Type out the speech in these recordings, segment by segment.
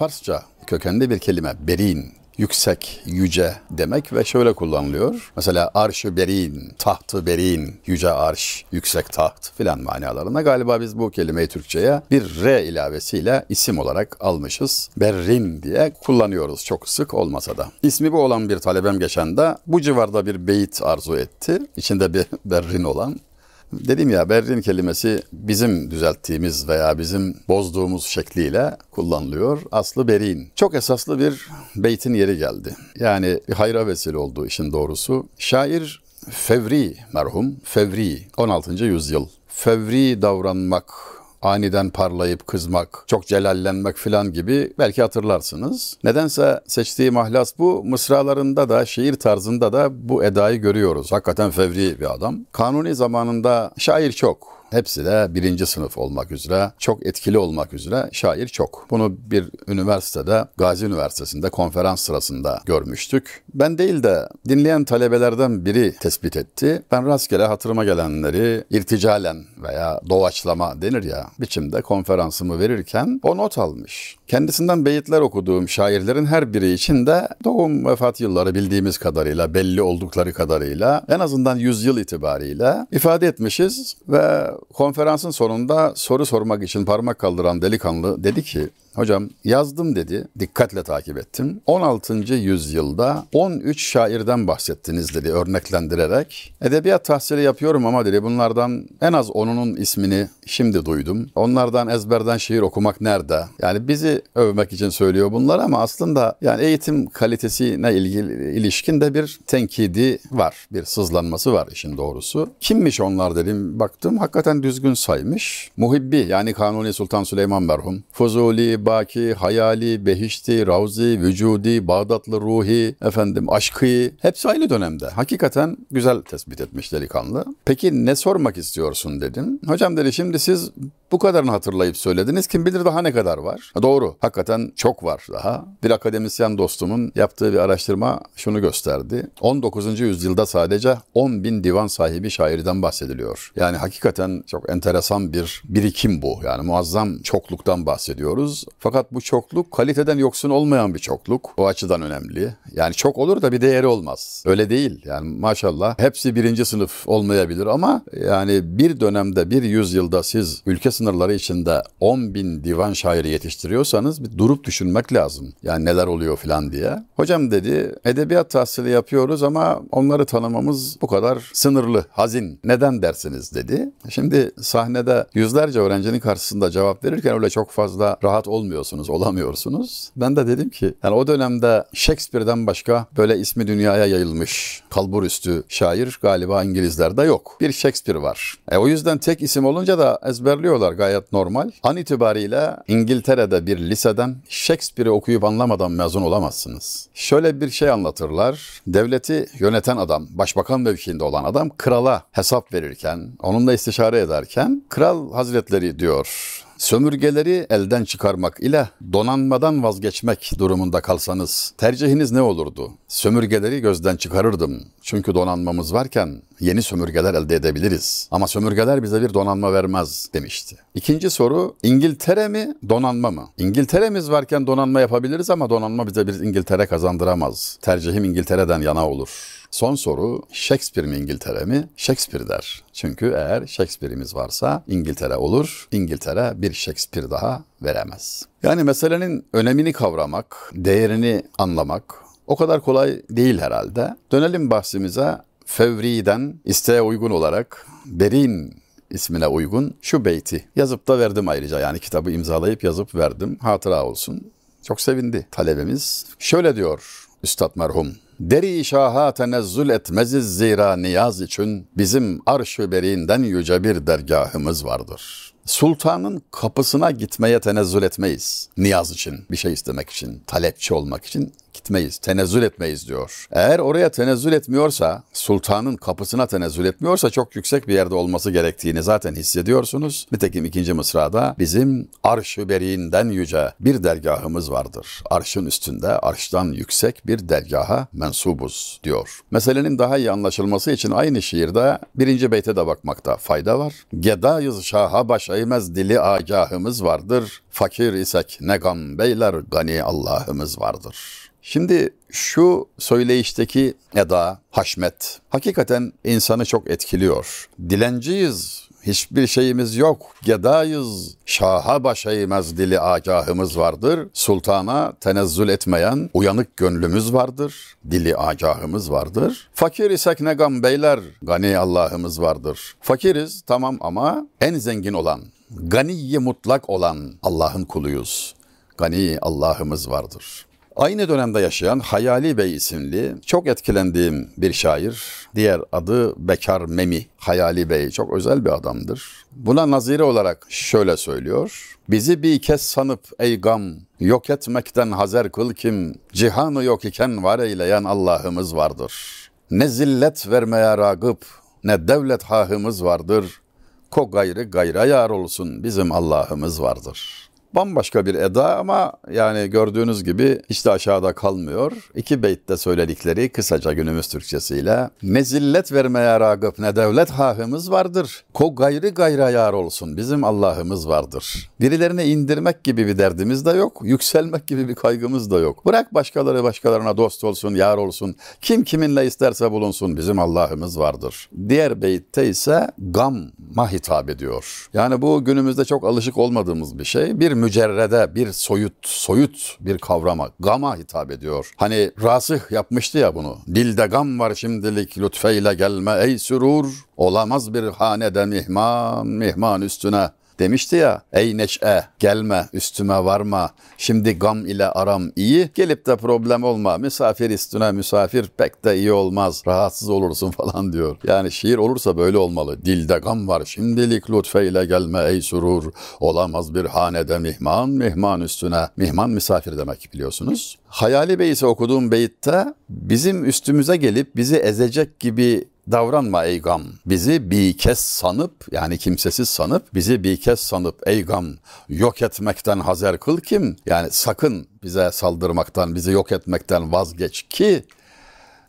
Farsça kökenli bir kelime berin yüksek, yüce demek ve şöyle kullanılıyor. Mesela arşı berin, tahtı berin, yüce arş, yüksek taht filan manalarına. Galiba biz bu kelimeyi Türkçe'ye bir R ilavesiyle isim olarak almışız. Berrin diye kullanıyoruz çok sık olmasa da. İsmi bu olan bir talebem geçen de bu civarda bir beyit arzu etti. İçinde bir berrin olan. Dedim ya berrin kelimesi bizim düzelttiğimiz veya bizim bozduğumuz şekliyle kullanılıyor. Aslı berin. Çok esaslı bir beytin yeri geldi. Yani bir hayra vesile oldu işin doğrusu. Şair Fevri merhum, Fevri 16. yüzyıl. Fevri davranmak, aniden parlayıp kızmak, çok celallenmek filan gibi belki hatırlarsınız. Nedense seçtiği mahlas bu. Mısralarında da şiir tarzında da bu edayı görüyoruz. Hakikaten fevri bir adam. Kanuni zamanında şair çok. Hepsi de birinci sınıf olmak üzere, çok etkili olmak üzere şair çok. Bunu bir üniversitede, Gazi Üniversitesi'nde konferans sırasında görmüştük. Ben değil de dinleyen talebelerden biri tespit etti. Ben rastgele hatırıma gelenleri irticalen veya doğaçlama denir ya biçimde konferansımı verirken o not almış. Kendisinden beyitler okuduğum şairlerin her biri için de doğum vefat yılları bildiğimiz kadarıyla, belli oldukları kadarıyla en azından yüzyıl itibariyle ifade etmişiz ve konferansın sonunda soru sormak için parmak kaldıran delikanlı dedi ki Hocam yazdım dedi. Dikkatle takip ettim. 16. yüzyılda 13 şairden bahsettiniz dedi örneklendirerek. Edebiyat tahsili yapıyorum ama dedi bunlardan en az onunun ismini şimdi duydum. Onlardan ezberden şiir okumak nerede? Yani bizi övmek için söylüyor bunlar ama aslında yani eğitim kalitesine ilgili ilişkin de bir tenkidi var. Bir sızlanması var işin doğrusu. Kimmiş onlar dedim. Baktım hakikaten düzgün saymış. Muhibbi yani Kanuni Sultan Süleyman merhum. Fuzuli, Baki, Hayali, Behişti, Ravzi, Vücudi, Bağdatlı Ruhi, efendim Aşkı hepsi aynı dönemde. Hakikaten güzel tespit etmiş delikanlı. Peki ne sormak istiyorsun dedim. Hocam dedi şimdi siz bu kadarını hatırlayıp söylediniz. Kim bilir daha ne kadar var? Doğru. Hakikaten çok var daha. Bir akademisyen dostumun yaptığı bir araştırma şunu gösterdi. 19. yüzyılda sadece 10 bin divan sahibi şairden bahsediliyor. Yani hakikaten çok enteresan bir birikim bu. Yani muazzam çokluktan bahsediyoruz. Fakat bu çokluk kaliteden yoksun olmayan bir çokluk. O açıdan önemli. Yani çok olur da bir değeri olmaz. Öyle değil. Yani maşallah hepsi birinci sınıf olmayabilir ama yani bir dönemde bir yüzyılda siz ülke sınırları içinde 10 bin divan şairi yetiştiriyorsanız bir durup düşünmek lazım. Yani neler oluyor filan diye. Hocam dedi edebiyat tahsili yapıyoruz ama onları tanımamız bu kadar sınırlı, hazin. Neden dersiniz dedi. Şimdi sahnede yüzlerce öğrencinin karşısında cevap verirken öyle çok fazla rahat olmuyorsunuz, olamıyorsunuz. Ben de dedim ki yani o dönemde Shakespeare'den başka böyle ismi dünyaya yayılmış kalbur üstü şair galiba İngilizlerde yok. Bir Shakespeare var. E, o yüzden tek isim olunca da ezberliyorlar gayet normal. An itibariyle İngiltere'de bir liseden Shakespeare'i okuyup anlamadan mezun olamazsınız. Şöyle bir şey anlatırlar. Devleti yöneten adam, başbakan mevkiinde olan adam krala hesap verirken, onunla istişare ederken kral hazretleri diyor sömürgeleri elden çıkarmak ile donanmadan vazgeçmek durumunda kalsanız tercihiniz ne olurdu? Sömürgeleri gözden çıkarırdım. Çünkü donanmamız varken yeni sömürgeler elde edebiliriz. Ama sömürgeler bize bir donanma vermez demişti. İkinci soru İngiltere mi donanma mı? İngiltere'miz varken donanma yapabiliriz ama donanma bize bir İngiltere kazandıramaz. Tercihim İngiltere'den yana olur. Son soru Shakespeare mi İngiltere mi? Shakespeare der. Çünkü eğer Shakespeare'imiz varsa İngiltere olur. İngiltere bir Shakespeare daha veremez. Yani meselenin önemini kavramak, değerini anlamak o kadar kolay değil herhalde. Dönelim bahsimize. Fevri'den isteğe uygun olarak Berin ismine uygun şu beyti yazıp da verdim ayrıca yani kitabı imzalayıp yazıp verdim hatıra olsun. Çok sevindi talebemiz. Şöyle diyor Üstad merhum. Deri şaha tenezzül etmeziz zira niyaz için bizim arş-ı berinden yüce bir dergahımız vardır. Sultanın kapısına gitmeye tenezzül etmeyiz. Niyaz için, bir şey istemek için, talepçi olmak için gitmeyiz, tenezzül etmeyiz diyor. Eğer oraya tenezzül etmiyorsa, sultanın kapısına tenezzül etmiyorsa çok yüksek bir yerde olması gerektiğini zaten hissediyorsunuz. Nitekim ikinci mısrada bizim arş-ı yüce bir dergahımız vardır. Arşın üstünde, arştan yüksek bir dergaha mensubuz diyor. Meselenin daha iyi anlaşılması için aynı şiirde birinci beyte de bakmakta fayda var. Gedayız şaha baş dili agahımız vardır. Fakir isek ne gam beyler gani Allah'ımız vardır. Şimdi şu söyleyişteki eda, haşmet hakikaten insanı çok etkiliyor. Dilenciyiz, hiçbir şeyimiz yok. Gedayız, şaha baş dili agahımız vardır. Sultana tenezzül etmeyen uyanık gönlümüz vardır. Dili agahımız vardır. Fakir isek ne gam beyler, gani Allah'ımız vardır. Fakiriz tamam ama en zengin olan, ganiyi mutlak olan Allah'ın kuluyuz. Gani Allah'ımız vardır. Aynı dönemde yaşayan Hayali Bey isimli çok etkilendiğim bir şair. Diğer adı Bekar Memi. Hayali Bey çok özel bir adamdır. Buna nazire olarak şöyle söylüyor. Bizi bir kez sanıp ey gam, yok etmekten hazer kıl kim, cihanı yok iken var eyleyen Allah'ımız vardır. Ne zillet vermeye ragıp, ne devlet hahımız vardır. Ko gayrı gayra yar olsun bizim Allah'ımız vardır.'' Bambaşka bir eda ama yani gördüğünüz gibi hiç de aşağıda kalmıyor. İki beytte söyledikleri kısaca günümüz Türkçesiyle ne zillet vermeye ragıp ne devlet hahımız vardır. Ko gayrı gayra yar olsun bizim Allah'ımız vardır. Birilerini indirmek gibi bir derdimiz de yok. Yükselmek gibi bir kaygımız da yok. Bırak başkaları başkalarına dost olsun, yar olsun. Kim kiminle isterse bulunsun bizim Allah'ımız vardır. Diğer beytte ise gamma hitap ediyor. Yani bu günümüzde çok alışık olmadığımız bir şey. Bir mücerrede bir soyut, soyut bir kavrama, gama hitap ediyor. Hani rasih yapmıştı ya bunu. Dilde gam var şimdilik lütfeyle gelme ey sürur. Olamaz bir hanede mihman, mihman üstüne Demişti ya ey neşe gelme üstüme varma. Şimdi gam ile aram iyi. Gelip de problem olma. Misafir üstüne misafir pek de iyi olmaz. Rahatsız olursun falan diyor. Yani şiir olursa böyle olmalı. Dilde gam var. Şimdilik lütfeyle gelme ey surur. Olamaz bir hanede mihman mihman üstüne. Mihman misafir demek biliyorsunuz. Hayali Bey ise okuduğum beyitte bizim üstümüze gelip bizi ezecek gibi davranma ey gam. Bizi bir kez sanıp yani kimsesiz sanıp bizi bir kez sanıp ey gam yok etmekten hazer kıl kim? Yani sakın bize saldırmaktan, bizi yok etmekten vazgeç ki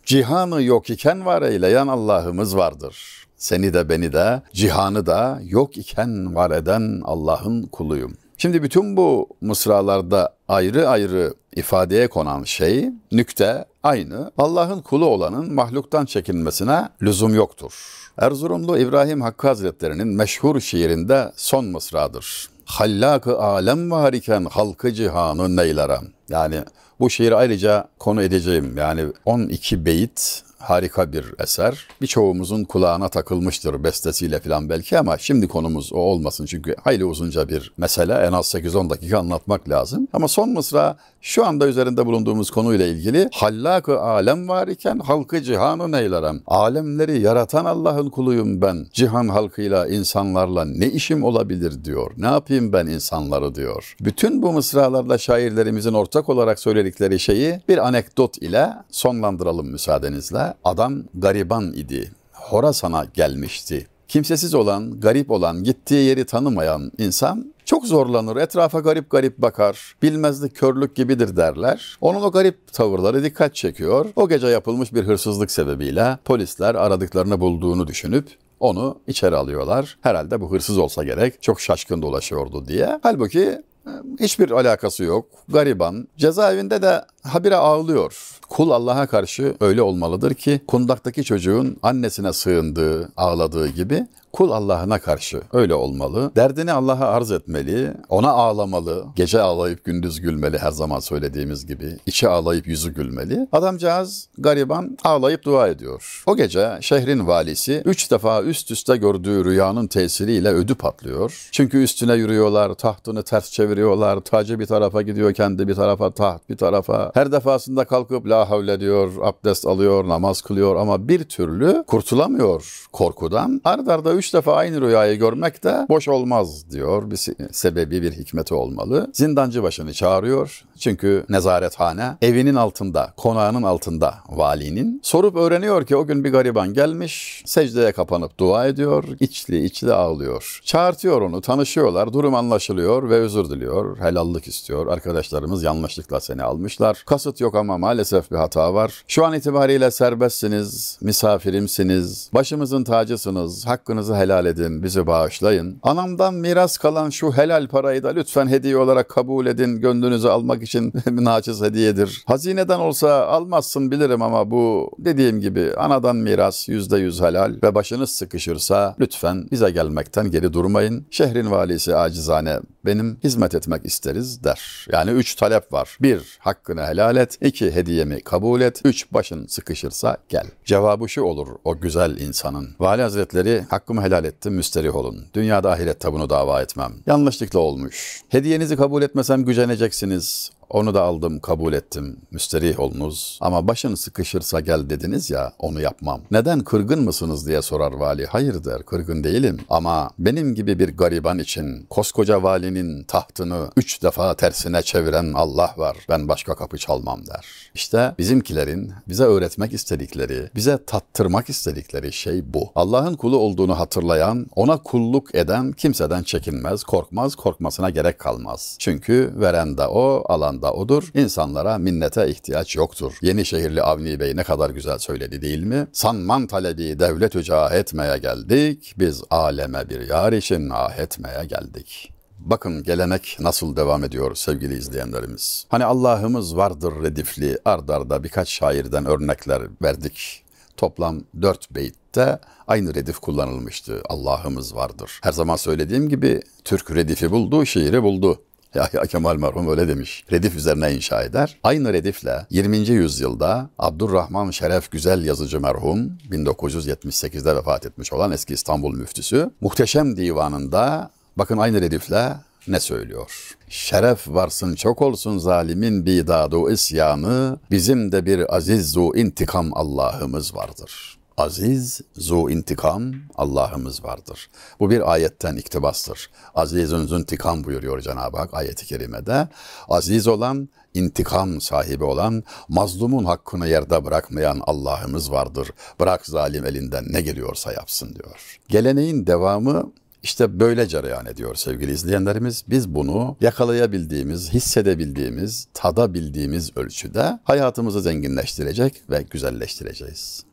cihanı yok iken var eyleyen Allah'ımız vardır. Seni de beni de cihanı da yok iken var eden Allah'ın kuluyum. Şimdi bütün bu mısralarda ayrı ayrı ifadeye konan şey, nükte aynı. Allah'ın kulu olanın mahluktan çekinmesine lüzum yoktur. Erzurumlu İbrahim Hakkı Hazretleri'nin meşhur şiirinde son mısradır. Hallak-ı alem variken halkı cihanı neylerem. Yani bu şiiri ayrıca konu edeceğim. Yani 12 beyit harika bir eser. Birçoğumuzun kulağına takılmıştır bestesiyle falan belki ama şimdi konumuz o olmasın çünkü hayli uzunca bir mesele. En az 8-10 dakika anlatmak lazım. Ama son mısra şu anda üzerinde bulunduğumuz konuyla ilgili hallak-ı alem var iken halkı cihanı neylerem. Alemleri yaratan Allah'ın kuluyum ben. Cihan halkıyla, insanlarla ne işim olabilir diyor. Ne yapayım ben insanları diyor. Bütün bu mısralarla şairlerimizin ortak olarak söyledikleri şeyi bir anekdot ile sonlandıralım müsaadenizle. Adam gariban idi. Horasan'a gelmişti. Kimsesiz olan, garip olan, gittiği yeri tanımayan insan çok zorlanır, etrafa garip garip bakar, bilmezlik körlük gibidir derler. Onun o garip tavırları dikkat çekiyor. O gece yapılmış bir hırsızlık sebebiyle polisler aradıklarını bulduğunu düşünüp onu içeri alıyorlar. Herhalde bu hırsız olsa gerek, çok şaşkın dolaşıyordu diye. Halbuki hiçbir alakası yok. Gariban. Cezaevinde de habire ağlıyor. Kul Allah'a karşı öyle olmalıdır ki kundaktaki çocuğun annesine sığındığı, ağladığı gibi kul Allah'ına karşı öyle olmalı. Derdini Allah'a arz etmeli, ona ağlamalı. Gece ağlayıp gündüz gülmeli her zaman söylediğimiz gibi. İçi ağlayıp yüzü gülmeli. Adamcağız gariban ağlayıp dua ediyor. O gece şehrin valisi üç defa üst üste gördüğü rüyanın tesiriyle ödü patlıyor. Çünkü üstüne yürüyorlar, tahtını ters çeviriyorlar, tacı bir tarafa gidiyor, kendi bir tarafa, taht bir tarafa. Her defasında kalkıp la havle diyor, abdest alıyor, namaz kılıyor ama bir türlü kurtulamıyor korkudan. Ard arda üç defa aynı rüyayı görmek de boş olmaz diyor. Bir sebebi, bir hikmeti olmalı. Zindancı başını çağırıyor. Çünkü nezarethane evinin altında, konağının altında valinin. Sorup öğreniyor ki o gün bir gariban gelmiş, secdeye kapanıp dua ediyor, içli içli ağlıyor. Çağırtıyor onu, tanışıyorlar, durum anlaşılıyor ve özür diliyor, helallik istiyor. Arkadaşlarımız yanlışlıkla seni almışlar. Kasıt yok ama maalesef bir hata var. Şu an itibariyle serbestsiniz, misafirimsiniz, başımızın tacısınız, hakkınızı helal edin, bizi bağışlayın. Anamdan miras kalan şu helal parayı da lütfen hediye olarak kabul edin. Gönlünüzü almak için naçiz hediyedir. Hazineden olsa almazsın bilirim ama bu dediğim gibi anadan miras yüzde yüz helal ve başınız sıkışırsa lütfen bize gelmekten geri durmayın. Şehrin valisi acizane benim hizmet etmek isteriz der. Yani üç talep var. Bir, hakkını helal et. İki, hediyemi kabul et. Üç, başın sıkışırsa gel. Cevabı şu olur o güzel insanın. Vali Hazretleri hakkımı helal ettim müsterih olun. Dünyada ahirette bunu dava etmem. Yanlışlıkla olmuş. Hediyenizi kabul etmesem güceneceksiniz. Onu da aldım, kabul ettim. Müsterih olunuz. Ama başın sıkışırsa gel dediniz ya, onu yapmam. Neden kırgın mısınız diye sorar vali. Hayır der, kırgın değilim. Ama benim gibi bir gariban için koskoca valinin tahtını üç defa tersine çeviren Allah var. Ben başka kapı çalmam der. İşte bizimkilerin bize öğretmek istedikleri, bize tattırmak istedikleri şey bu. Allah'ın kulu olduğunu hatırlayan, ona kulluk eden kimseden çekinmez, korkmaz, korkmasına gerek kalmaz. Çünkü veren de o, alan da odur. İnsanlara minnete ihtiyaç yoktur. Yenişehirli Avni Bey ne kadar güzel söyledi değil mi? Sanman talebi devlet ücah etmeye geldik. Biz aleme bir yar için ah etmeye geldik. Bakın gelenek nasıl devam ediyor sevgili izleyenlerimiz. Hani Allah'ımız vardır redifli ardarda birkaç şairden örnekler verdik. Toplam dört beytte aynı redif kullanılmıştı. Allah'ımız vardır. Her zaman söylediğim gibi Türk redifi buldu, şiiri buldu. Yahya Kemal merhum öyle demiş. Redif üzerine inşa eder. Aynı redifle 20. yüzyılda Abdurrahman Şeref Güzel yazıcı merhum 1978'de vefat etmiş olan eski İstanbul müftüsü Muhteşem Divanı'nda bakın aynı redifle ne söylüyor? Şeref varsın çok olsun zalimin bidadu isyanı, bizim de bir aziz zu intikam Allah'ımız vardır. Aziz, zu intikam Allah'ımız vardır. Bu bir ayetten iktibastır. Azizun zuntikam buyuruyor Cenab-ı Hak ayeti kerimede. Aziz olan, intikam sahibi olan, mazlumun hakkını yerde bırakmayan Allah'ımız vardır. Bırak zalim elinden ne geliyorsa yapsın diyor. Geleneğin devamı işte böyle cereyan ediyor sevgili izleyenlerimiz. Biz bunu yakalayabildiğimiz, hissedebildiğimiz, tadabildiğimiz ölçüde hayatımızı zenginleştirecek ve güzelleştireceğiz.